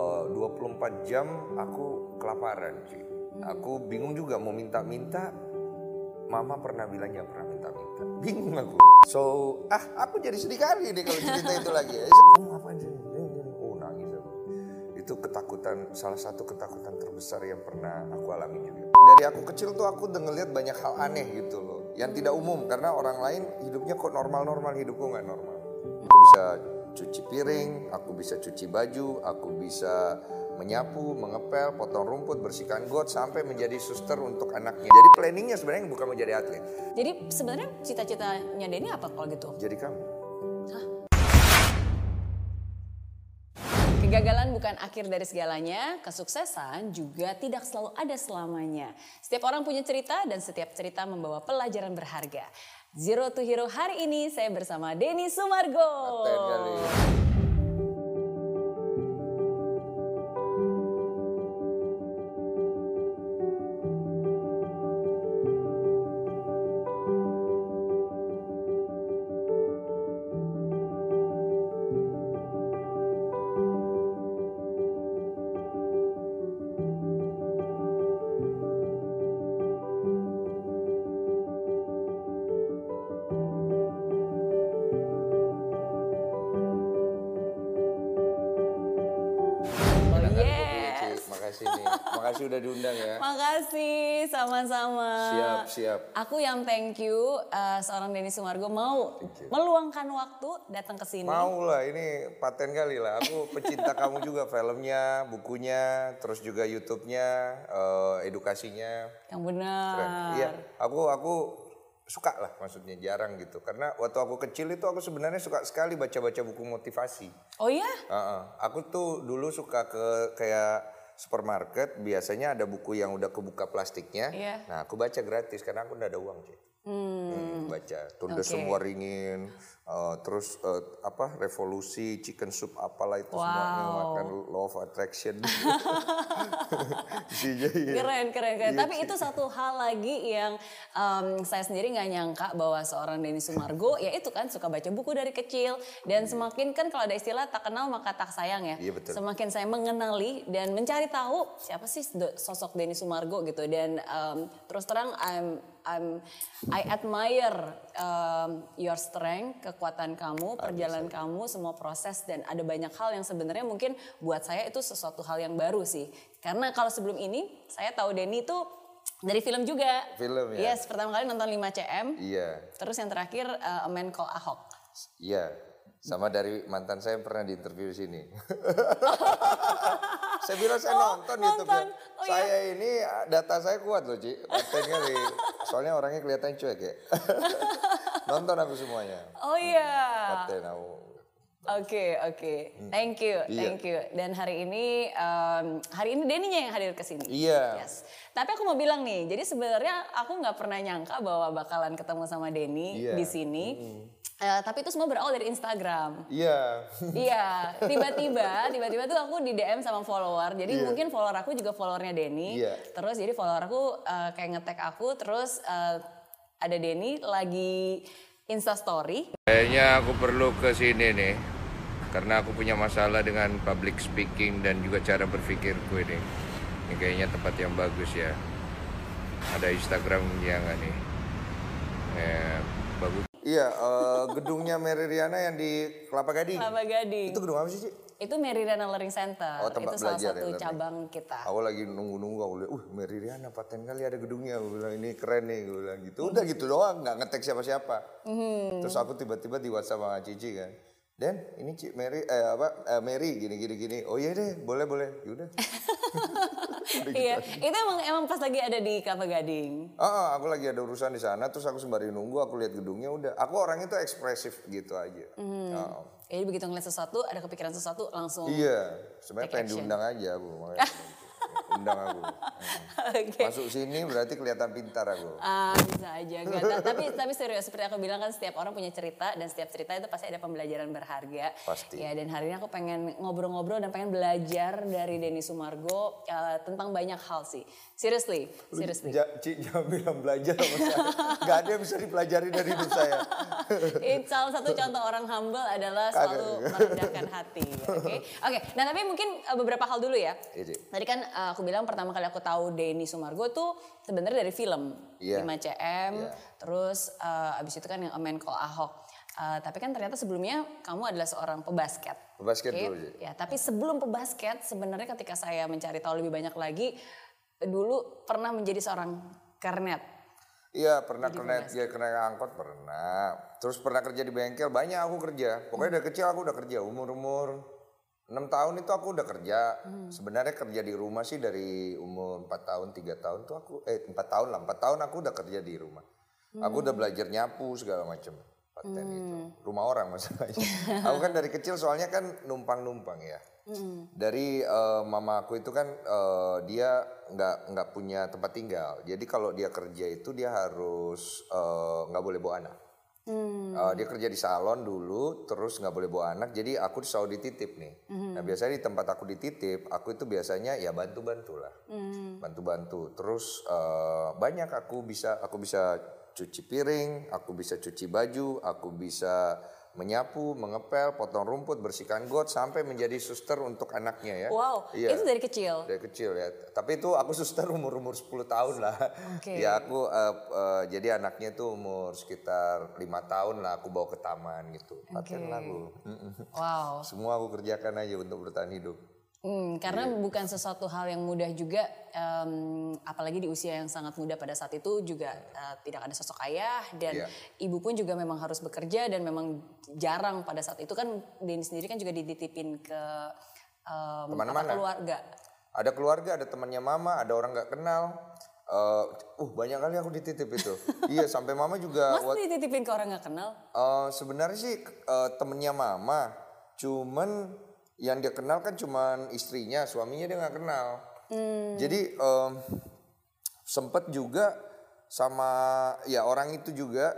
eh, 24 jam aku kelaparan sih. Aku bingung juga mau minta-minta. Mama pernah bilang jangan pernah minta-minta. Bingung aku. So, ah aku jadi sedih kali nih kalau cerita itu lagi. Eh, ngapain sih? Oh nangis aku. Itu ketakutan, salah satu ketakutan terbesar yang pernah aku alami juga. Dari aku kecil tuh aku udah ngeliat banyak hal aneh gitu loh. Yang tidak umum karena orang lain hidupnya kok normal-normal, hidupku nggak normal. Aku bisa cuci piring, aku bisa cuci baju, aku bisa menyapu, mengepel, potong rumput, bersihkan got sampai menjadi suster untuk anaknya. Jadi planningnya sebenarnya bukan menjadi atlet, Jadi sebenarnya cita-citanya Denny apa kalau gitu? jadi kamu. Kegagalan bukan akhir dari segalanya, kesuksesan juga tidak selalu ada selamanya. Setiap orang punya cerita dan setiap cerita membawa pelajaran berharga. Zero to Hero hari ini saya bersama Denny Sumargo. Makasih udah diundang ya. Makasih, sama-sama. Siap, siap. Aku yang thank you uh, seorang Denny Sumargo mau meluangkan waktu datang ke sini. Mau lah, ini paten kali lah. Aku pecinta kamu juga filmnya, bukunya, terus juga YouTube-nya, eh, edukasinya. Yang benar. Iya, aku aku suka lah maksudnya jarang gitu. Karena waktu aku kecil itu aku sebenarnya suka sekali baca-baca buku motivasi. Oh iya? Heeh. Aku tuh dulu suka ke kayak supermarket, biasanya ada buku yang udah kebuka plastiknya. Iya. Nah, aku baca gratis karena aku udah ada uang, Ci. Hmm, baca Tunda Oke. Semua Ringin, eh, terus eh, apa Revolusi, Chicken Soup apalah itu semuanya Wow. makan Law of Attraction. Isinya ya. Keren, keren, keren. Iya, Tapi itu satu hal lagi yang em, saya sendiri nggak nyangka bahwa seorang Denny Sumargo, ya itu kan suka baca buku dari kecil. Dan semakin kan kalau ada istilah tak kenal maka tak sayang ya. Iya, betul. Semakin saya mengenali dan mencari tahu siapa sih sosok Denny Sumargo gitu. Dan em, terus terang I'm, I'm, I admire em, your strength, kekuatan kamu, perjalanan kamu, semua proses dan ada banyak hal yang sebenarnya mungkin buat saya itu sesuatu hal yang baru sih. Karena kalau sebelum ini saya tahu Denny itu dari film juga. Film ya? Yes, pertama kali nonton 5 CM. Iya, Terus yang terakhir uh, A Man Called Ahok. iya. Sama dari mantan saya yang pernah diinterview di sini. saya bilang saya Oh, nonton, nonton. YouTube-nya. Oh, saya ini data saya kuat loh, Ci. Soalnya orangnya kelihatan cuek ya. nonton aku semuanya. Oh iya. Paten aku. Oke, oke. Thank you, Iya. thank you. Dan hari ini um, hari ini Denny-nya yang hadir ke sini. Iya. Yes. Tapi aku mau bilang nih, jadi sebenarnya aku nggak pernah nyangka bahwa bakalan ketemu sama Denny Iya. di sini. Eh, tapi itu semua berawal dari Instagram. Iya. Iya, tiba-tiba, tiba-tiba tuh aku di DM sama follower. Jadi Iya. mungkin follower aku juga followernya Denny. Iya. Terus jadi follower aku eh, kayak nge-tag aku, terus eh, ada Denny lagi Insta Story. Kayaknya aku perlu ke sini nih. Karena aku punya masalah dengan public speaking dan juga cara berpikirku ini. Ini kayaknya tempat yang bagus ya. Ada Instagramnya nggak nih? Eh, bagus. Iya, eh, gedungnya Mary Riana yang di Kelapa Gading. Kelapa Gading. Itu gedung apa sih, Ci? Itu Meridana Learning Center. Oh, tempat itu salah belajar ya, satu learning. cabang kita. Aku lagi nunggu-nunggu, aku lihat, uh Mary Riana paten kali ada gedungnya. Aku bilang, ini keren nih, gue bilang gitu. Udah gitu doang, nggak ngetek siapa-siapa. Hmm. Terus aku tiba-tiba di WhatsApp sama Cici kan. Den, ini Ci Mary, eh apa, eh, Mary gini gini gini. Oh iya deh, boleh boleh. Yaudah. Gitu Iya, aja. itu emang emang pas lagi ada di Kelapa Gading. Ah, ah, aku lagi ada urusan di sana, terus aku sembari nunggu, aku lihat gedungnya udah. Aku orangnya tuh ekspresif gitu aja. Hmm. Ah. Jadi begitu ngeliat sesuatu, ada kepikiran sesuatu langsung. Iya, sebenarnya pengen diundang aja aku. undang aku. Oke. Masuk sini berarti kelihatan pintar aku. Ah, bisa aja. Ta- tapi tapi serius seperti aku bilang kan setiap orang punya cerita dan setiap cerita itu pasti ada pembelajaran berharga. Pasti. Ya dan hari ini aku pengen ngobrol-ngobrol dan pengen belajar dari Denny Sumargo eh, tentang banyak hal sih. Seriously, seriously. Ja, jangan bilang belajar sama saya. Gak ada yang bisa dipelajari dari hidup saya. It, salah satu contoh orang humble adalah selalu merendahkan hati. Oke, oke. Nah tapi mungkin uh, beberapa hal dulu ya. Iya. Tadi kan uh, aku bilang pertama kali aku tahu Denny Sumargo tuh sebenarnya dari film Iya. 5 cm. Iya. Terus uh, abis itu kan yang A Man Called Ahok. Uh, tapi kan ternyata sebelumnya kamu adalah seorang pebasket. Pebasket Oke? dulu, Ci. Ya, tapi sebelum pebasket sebenarnya ketika saya mencari tahu lebih banyak lagi, dulu pernah menjadi seorang kernet. Iya pernah kena ya, kena angkot pernah. Terus pernah kerja di bengkel banyak aku kerja. Pokoknya dari kecil aku udah kerja umur umur enam tahun itu aku udah kerja. Sebenarnya kerja di rumah sih dari umur 4 tahun tiga tahun tuh aku eh empat tahun lah empat tahun aku udah kerja di rumah. Aku udah belajar nyapu segala macam. Paten itu rumah orang masalahnya. aku kan dari kecil soalnya kan numpang numpang ya. Dari eh, mama aku itu kan eh, dia nggak nggak punya tempat tinggal. Jadi kalau dia kerja itu dia harus eh, nggak boleh bawa anak. Eh, dia kerja di salon dulu, terus nggak boleh bawa anak. Jadi aku selalu dititip nih. Nah biasanya di tempat aku dititip, aku itu biasanya ya bantu-bantu lah, bantu-bantu. Terus eh, banyak aku bisa aku bisa cuci piring, aku bisa cuci baju, aku bisa menyapu, mengepel, potong rumput, bersihkan got sampai menjadi suster untuk anaknya ya. Wow, Iya. itu dari kecil. Dari kecil ya. Tapi itu aku suster umur-umur 10 tahun lah. Oke. Ya aku eh, eh, jadi anaknya itu umur sekitar lima tahun lah aku bawa ke taman gitu. Paten lah aku. Mm-mm. Wow. Semua aku kerjakan aja untuk bertahan hidup. Hmm, karena Iya. bukan sesuatu hal yang mudah juga, em, apalagi di usia yang sangat muda pada saat itu juga eh, tidak ada sosok ayah dan Iya. ibu pun juga memang harus bekerja dan memang jarang pada saat itu kan Denny sendiri kan juga dititipin ke em, apa, Ke mana-mana. keluarga. Ada keluarga, ada temannya mama, ada orang nggak kenal. Eh, uh banyak kali aku dititip itu. iya sampai mama juga. Masa dititipin ke orang nggak kenal? Eh, sebenarnya sih eh, temennya mama, cuman yang dia kenal kan cuman istrinya, suaminya dia nggak kenal. Jadi em, sempet juga sama ya orang itu juga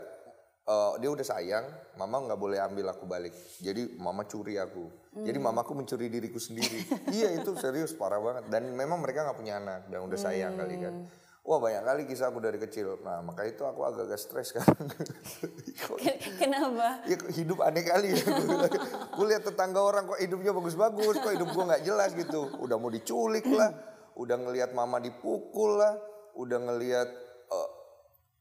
eh, dia udah sayang, mama nggak boleh ambil aku balik. Jadi mama curi aku. Jadi mamaku mencuri diriku sendiri. iya itu serius parah banget. Dan memang mereka nggak punya anak dan udah sayang kali kan. Wah banyak kali kisah aku dari kecil. Nah maka itu aku agak-agak stres. Kok Kenapa? ya hidup aneh kali ya. gue lihat tetangga orang kok hidupnya bagus-bagus, kok hidup gue nggak jelas gitu. Udah mau diculik lah, udah ngelihat mama dipukul lah, udah ngelihat eh,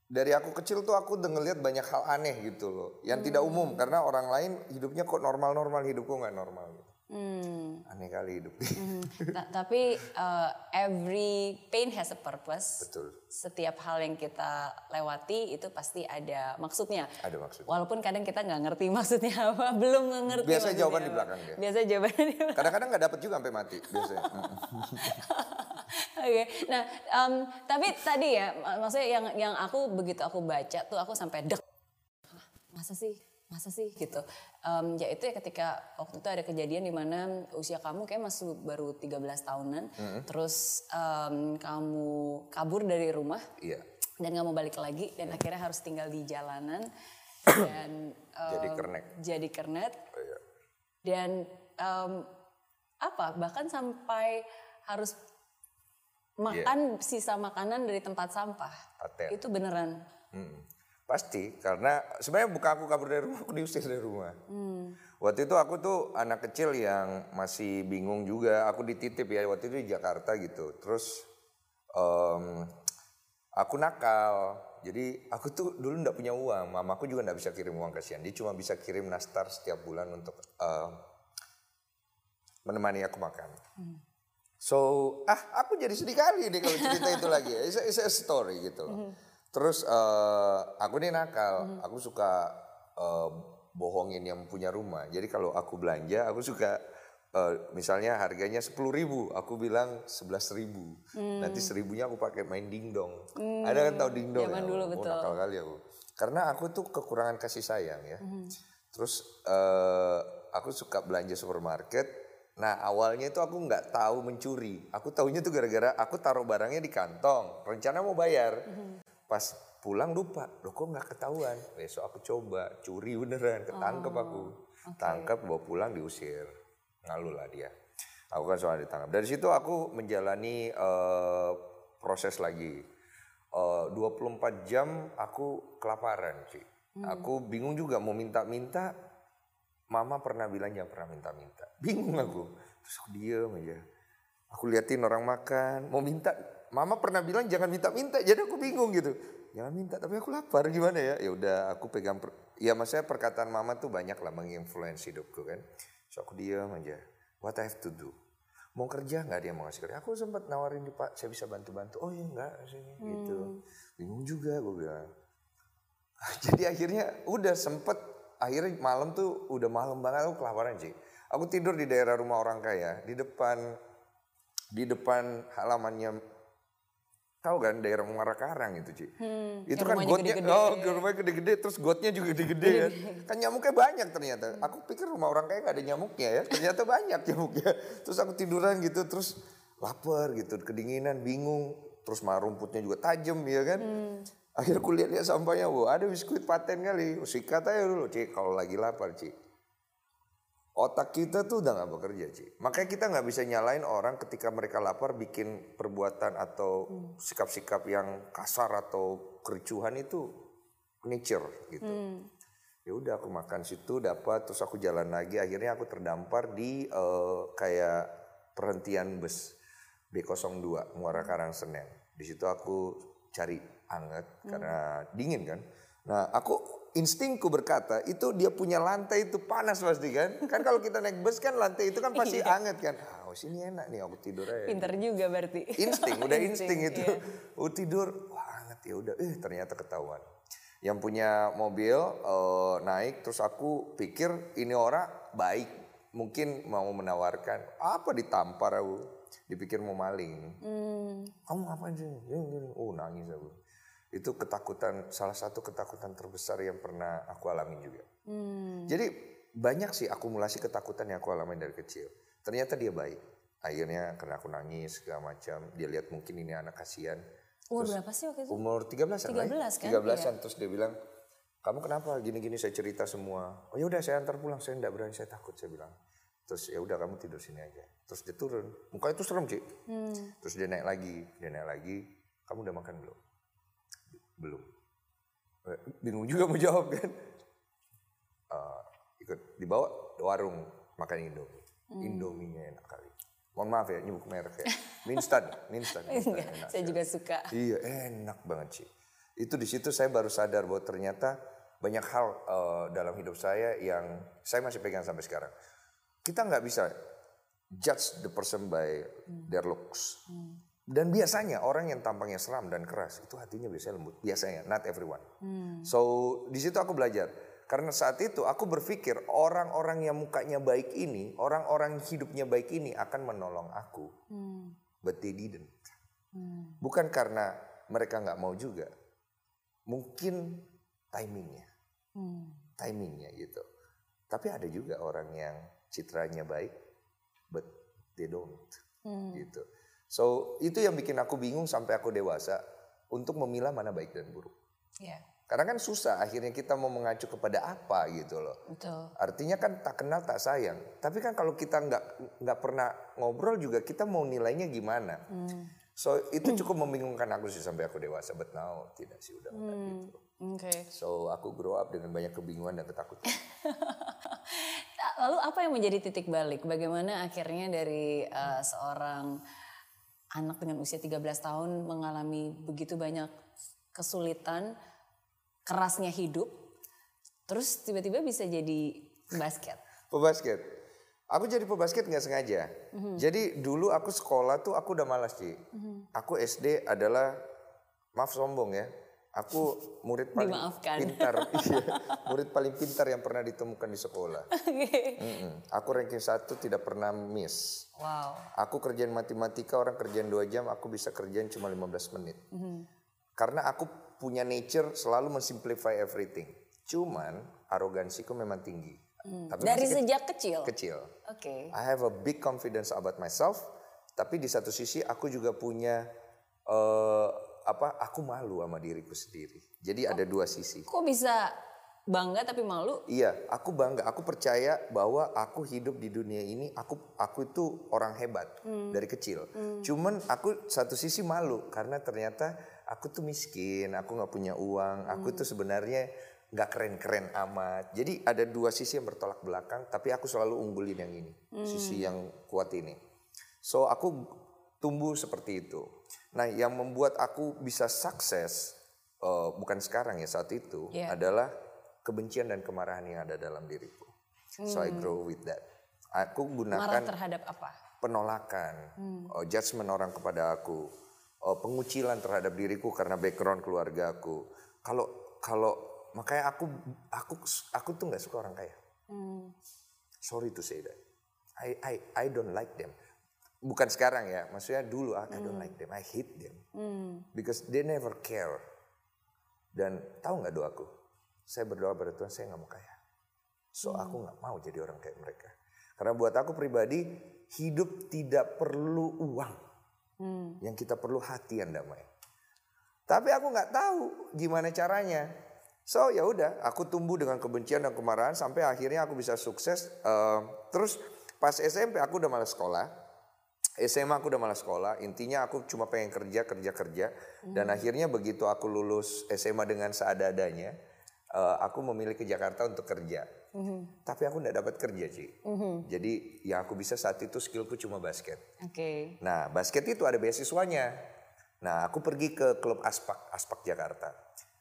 dari aku kecil tuh aku udah ngelihat banyak hal aneh gitu loh, yang tidak umum karena orang lain hidupnya kok normal-normal, hidupku nggak normal. Gitu. Hmm. Aneh kali hidup. Ta- tapi uh, every pain has a purpose. Betul. Setiap hal yang kita lewati itu pasti ada maksudnya. Ada maksud. Walaupun kadang kita nggak ngerti maksudnya apa, belum ngerti. Biasa maksudnya jawaban di belakang dia. Biasa jawaban di belakang. Kadang-kadang nggak dapet juga sampai mati biasanya. Oke, nah em, tapi tadi ya, mak- maksudnya yang yang aku begitu aku baca tuh aku sampai dek. Masa sih, masa sih gitu. Em, ya itu ya ketika waktu itu ada kejadian di mana usia kamu kayak masih baru 13 tahunan, terus em, kamu kabur dari rumah Iya. dan nggak mau balik lagi dan akhirnya harus tinggal di jalanan dan em, Jadi kernek. Jadi kernet Oh, iya. dan em, apa bahkan sampai harus makan sisa makanan dari tempat sampah Paten. itu beneran Hmm, Pasti karena sebenarnya bukan aku kabur dari rumah, aku diusir dari rumah. Waktu itu aku tuh anak kecil yang masih bingung juga. Aku dititip ya waktu itu di Jakarta gitu. Terus em, aku nakal. Jadi aku tuh dulu nggak punya uang. Mamaku juga nggak bisa kirim uang kasihan. Dia cuma bisa kirim nastar setiap bulan untuk em, menemani aku makan. So, ah aku jadi sedih kali nih kalau cerita itu lagi. It's a, it's a story gitu loh. Terus eh, aku nih nakal, aku suka eh, bohongin yang punya rumah. Jadi kalau aku belanja, aku suka eh, misalnya harganya sepuluh ribu, aku bilang sebelas ribu. Nanti seribunya aku pakai main dingdong. Ada kan tahu dingdong? Ya? dulu, Oh, betul. nakal kali aku. Karena aku tuh kekurangan kasih sayang ya. Terus eh, aku suka belanja supermarket, Nah awalnya itu aku nggak tahu mencuri. Aku tahunya tuh gara-gara aku taruh barangnya di kantong. Rencana mau bayar. Pas pulang lupa. Loh kok nggak ketahuan. Besok aku coba curi beneran. Ketangkep aku. Tangkep bawa pulang diusir. Ngalu lah dia. Aku kan soal ditangkap. Dari situ aku menjalani eh, proses lagi. Eh, 24 jam aku kelaparan sih. Aku bingung juga mau minta-minta Mama pernah bilang jangan pernah minta-minta. Bingung aku. Terus aku diem aja. Aku liatin orang makan, mau minta. Mama pernah bilang jangan minta-minta, jadi aku bingung gitu. Jangan minta, tapi aku lapar gimana ya? Ya udah, aku pegang. Per, ya maksudnya perkataan mama tuh banyak lah menginfluence hidupku kan. So aku diem aja. What I have to do? Mau kerja nggak dia mau ngasih kerja? Aku sempat nawarin di Pak, saya bisa bantu-bantu. Oh iya enggak, sini gitu. Bingung juga gue bilang. Jadi akhirnya udah sempet akhirnya malam tuh udah malam banget aku kelaparan sih. Aku tidur di daerah rumah orang kaya di depan di depan halamannya tahu kan daerah Muara Karang itu Ci. itu yang kan gotnya gede-gede. oh rumahnya gede-gede terus gotnya juga gede-gede kan. Kan nyamuknya banyak ternyata. Aku pikir rumah orang kaya gak ada nyamuknya ya. Ternyata banyak nyamuknya. Terus aku tiduran gitu terus lapar gitu, kedinginan, bingung. Terus mah rumputnya juga tajam ya kan. Akhirnya aku lihat-lihat sampahnya, wah ada biskuit paten kali. Sikat aja dulu, Ci. Kalau lagi lapar, Ci. Otak kita tuh udah gak bekerja, Ci. Makanya kita nggak bisa nyalain orang ketika mereka lapar bikin perbuatan atau sikap-sikap yang kasar atau kericuhan itu nature gitu. Ya udah aku makan situ dapat terus aku jalan lagi akhirnya aku terdampar di eh, kayak perhentian bus B02 Muara Karang Senen. Di situ aku cari anget karena dingin kan. Nah, aku instingku berkata itu dia punya lantai itu panas pasti kan. Kan kalau kita naik bus kan lantai itu kan pasti anget kan. Ah, oh, sini enak nih aku tidur aja. Pinter juga berarti. Insting, udah insting, itu. iya. Oh tidur, wah anget ya udah. Eh ternyata ketahuan. Yang punya mobil eh, naik terus aku pikir ini orang baik. Mungkin mau menawarkan apa ditampar aku. Dipikir mau maling. Hmm. Kamu ngapain sih? Gini, gini. Oh nangis aku. Itu ketakutan, salah satu ketakutan terbesar yang pernah aku alami juga. Hmm. Jadi banyak sih akumulasi ketakutan yang aku alami dari kecil. Ternyata dia baik. Akhirnya karena aku nangis segala macam, dia lihat mungkin ini anak kasihan. Umur berapa sih waktu itu? Umur 13-an lah. 13 kan? 13-an terus dia bilang, "Kamu kenapa gini-gini saya cerita semua." "Oh ya udah saya antar pulang, saya enggak berani, saya takut." Saya bilang. Terus ya udah kamu tidur sini aja. Terus dia turun. Mukanya itu serem, Cik. Hmm. Terus dia naik lagi, dia naik lagi. Kamu udah makan belum? Belum. Eh, Bingung juga mau jawab kan. Eh, ikut dibawa ke warung makan Indomie. Hmm. Indominya enak kali. Mohon maaf ya nyebut merek ya. Minstan, Minstan. Minstan Enggak, enak. saya juga suka. Iya enak banget sih. Itu di situ saya baru sadar bahwa ternyata banyak hal eh, dalam hidup saya yang saya masih pegang sampai sekarang. Kita nggak bisa judge the person by their looks. Dan biasanya orang yang tampangnya seram dan keras itu hatinya biasanya lembut. Biasanya, not everyone. So di situ aku belajar. Karena saat itu aku berpikir orang-orang yang mukanya baik ini, orang-orang hidupnya baik ini akan menolong aku. But they didn't. Bukan karena mereka nggak mau juga. Mungkin timingnya. Timingnya gitu. Tapi ada juga orang yang citranya baik, but they don't. Gitu. So itu yang bikin aku bingung sampai aku dewasa untuk memilah mana baik dan buruk. Iya, Karena kan susah akhirnya kita mau mengacu kepada apa gitu loh. betul. Artinya kan tak kenal tak sayang. Tapi kan kalau kita nggak nggak pernah ngobrol juga kita mau nilainya gimana. So itu cukup membingungkan aku sih sampai aku dewasa. But now tidak sih udah nggak gitu. Oke. So aku grow up dengan banyak kebingungan dan ketakutan. Lalu apa yang menjadi titik balik? Bagaimana akhirnya dari eh, seorang anak dengan usia 13 tahun mengalami begitu banyak kesulitan, kerasnya hidup, terus tiba-tiba bisa jadi basket? Pebasket. Aku jadi pebasket nggak sengaja. Jadi dulu aku sekolah tuh aku udah malas sih. Aku SD adalah maaf sombong ya. Aku murid paling Dimaafkan. pintar, iya, murid paling pintar yang pernah ditemukan di sekolah. Mm-mm. Aku ranking satu tidak pernah miss. wow. Aku kerjaan matematika orang kerjaan dua jam, aku bisa kerjaan cuma 15 menit. Karena aku punya nature selalu mensimplify everything. Cuman arogansiku memang tinggi. Tapi Dari sejak kecil. kecil. Oke. I have a big confidence about myself, tapi di satu sisi aku juga punya eh apa? Aku malu sama diriku sendiri. Jadi ada dua sisi. Kok bisa bangga tapi malu? Iya, aku bangga. Aku percaya bahwa aku hidup di dunia ini. Aku aku itu orang hebat dari kecil. Cuman aku satu sisi malu karena ternyata aku tuh miskin. Aku nggak punya uang. Aku tuh sebenarnya nggak keren-keren amat. Jadi ada dua sisi yang bertolak belakang. Tapi aku selalu unggulin yang ini, sisi yang kuat ini. So aku tumbuh seperti itu. Nah, yang membuat aku bisa sukses eh, bukan sekarang ya saat itu Iya. adalah kebencian dan kemarahan yang ada dalam diriku. So I grow with that. Aku Marah gunakan terhadap apa? penolakan, oh, judgement orang kepada aku, oh, pengucilan terhadap diriku karena background keluarga aku. Kalau kalau makanya aku aku aku tuh nggak suka orang kaya. Sorry to say that. I I I don't like them. Bukan sekarang ya, maksudnya dulu I, I don't like them. I hate them because they never care. Dan tahu nggak doaku? Saya berdoa pada Tuhan saya nggak mau kaya. So aku nggak mau jadi orang kayak mereka. Karena buat aku pribadi hidup tidak perlu uang. Yang kita perlu hati yang damai. Tapi aku nggak tahu gimana caranya. So ya udah, aku tumbuh dengan kebencian dan kemarahan sampai akhirnya aku bisa sukses. Eh, terus pas SMP aku udah malas sekolah. SMA aku udah malas sekolah. Intinya aku cuma pengen kerja, kerja, kerja. Dan akhirnya begitu aku lulus SMA dengan seadanya, eh, aku memilih ke Jakarta untuk kerja. Tapi aku nggak dapat kerja sih. Jadi yang aku bisa saat itu skillku cuma basket. Oke. Nah, basket itu ada beasiswanya. Nah, aku pergi ke klub Aspak, Aspak Jakarta.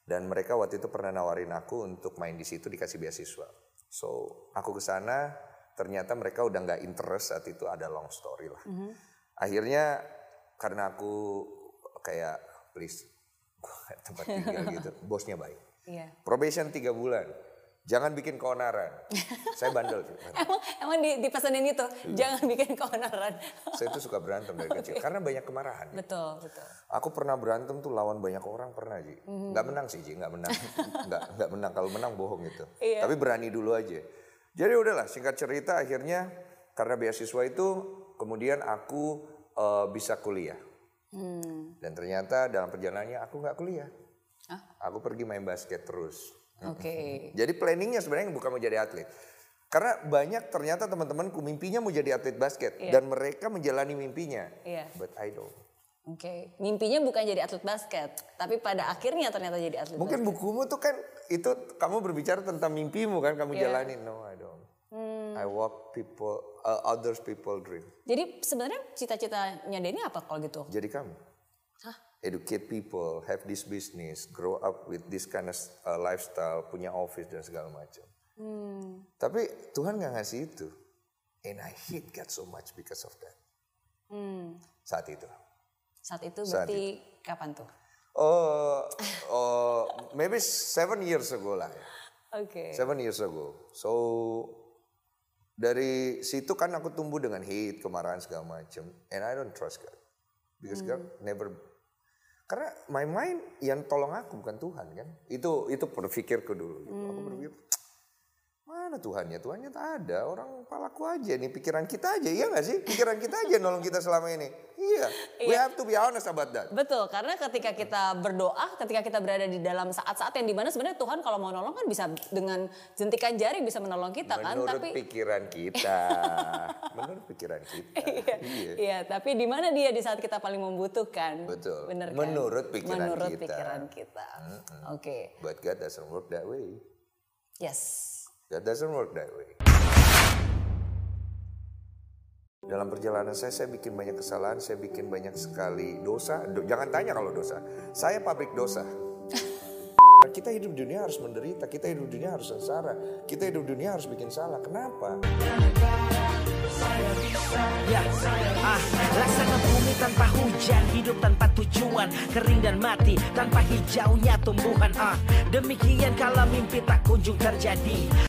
Dan mereka waktu itu pernah nawarin aku untuk main di situ dikasih beasiswa. So, aku ke sana, ternyata mereka udah nggak interest saat itu ada long story lah. Akhirnya karena aku kayak please tempat tinggal gitu, bosnya baik. Iya. Probation tiga bulan. Jangan bikin keonaran. Saya bandel sih. Emang emang di, dipesenin itu, Iya. jangan bikin keonaran. Saya itu suka berantem dari kecil karena banyak kemarahan. betul, betul. Aku pernah berantem tuh lawan banyak orang pernah Ji. Nggak menang sih Ji, nggak menang. nggak nggak menang kalau menang bohong itu. Iya. Tapi berani dulu aja. Jadi udahlah singkat cerita akhirnya karena beasiswa itu kemudian aku eh, bisa kuliah. Dan ternyata dalam perjalanannya aku nggak kuliah. Hah? Aku pergi main basket terus. Oke. Jadi planningnya sebenarnya bukan mau jadi atlet. Karena banyak ternyata teman-temanku mimpinya mau jadi atlet basket dan mereka menjalani mimpinya. Iya. But I don't. Oke. Mimpinya bukan jadi atlet basket, tapi pada akhirnya ternyata jadi atlet Mungkin bukumu tuh kan itu kamu berbicara tentang mimpimu kan kamu Iya. jalanin. No, I don't. Hmm. I walk people, uh, others people dream. Jadi sebenarnya cita-citanya Denny apa kalau gitu? Jadi kamu Hah? educate people, have this business, grow up with this kind of uh, lifestyle, punya office dan segala macam. Hmm. Tapi Tuhan nggak ngasih itu, and I hate God so much because of that. Hmm. Saat itu. Saat itu Saat berarti kapan tuh? Oh, oh, maybe seven years ago lah. ya. Oke. Seven years ago. So dari situ kan aku tumbuh dengan hate, kemarahan segala macam. And I don't trust God. Because God never karena my mind yang tolong aku bukan Tuhan kan. Itu itu berpikirku dulu. Gitu. Aku berpikir mana Tuhannya? Tuhannya tak ada. Orang palaku aja nih pikiran kita aja. Iya gak sih? Pikiran kita aja nolong kita selama ini. Iya. We have to be honest about that. Betul, karena ketika kita berdoa, ketika kita berada di dalam saat-saat yang di mana sebenarnya Tuhan kalau mau nolong kan bisa dengan jentikan jari bisa menolong kita kan, Menurut tapi pikiran kita. Menurut pikiran kita. iya. Iya, tapi di mana dia di saat kita paling membutuhkan? Betul. Bener kan? Menurut pikiran Menurut kita. pikiran kita. Oke. But God doesn't work that way. Yes. God doesn't work that way. Dalam perjalanan saya, saya bikin banyak kesalahan, saya bikin banyak sekali dosa. Do- jangan tanya kalau dosa. Saya pabrik dosa. Kita hidup di dunia harus menderita, kita hidup di dunia harus sengsara, kita hidup di dunia harus bikin salah. Kenapa? Ya, ah, laksana bumi tanpa hujan, hidup tanpa tujuan, kering dan mati tanpa hijaunya tumbuhan. Ah, demikian kalau mimpi tak kunjung terjadi.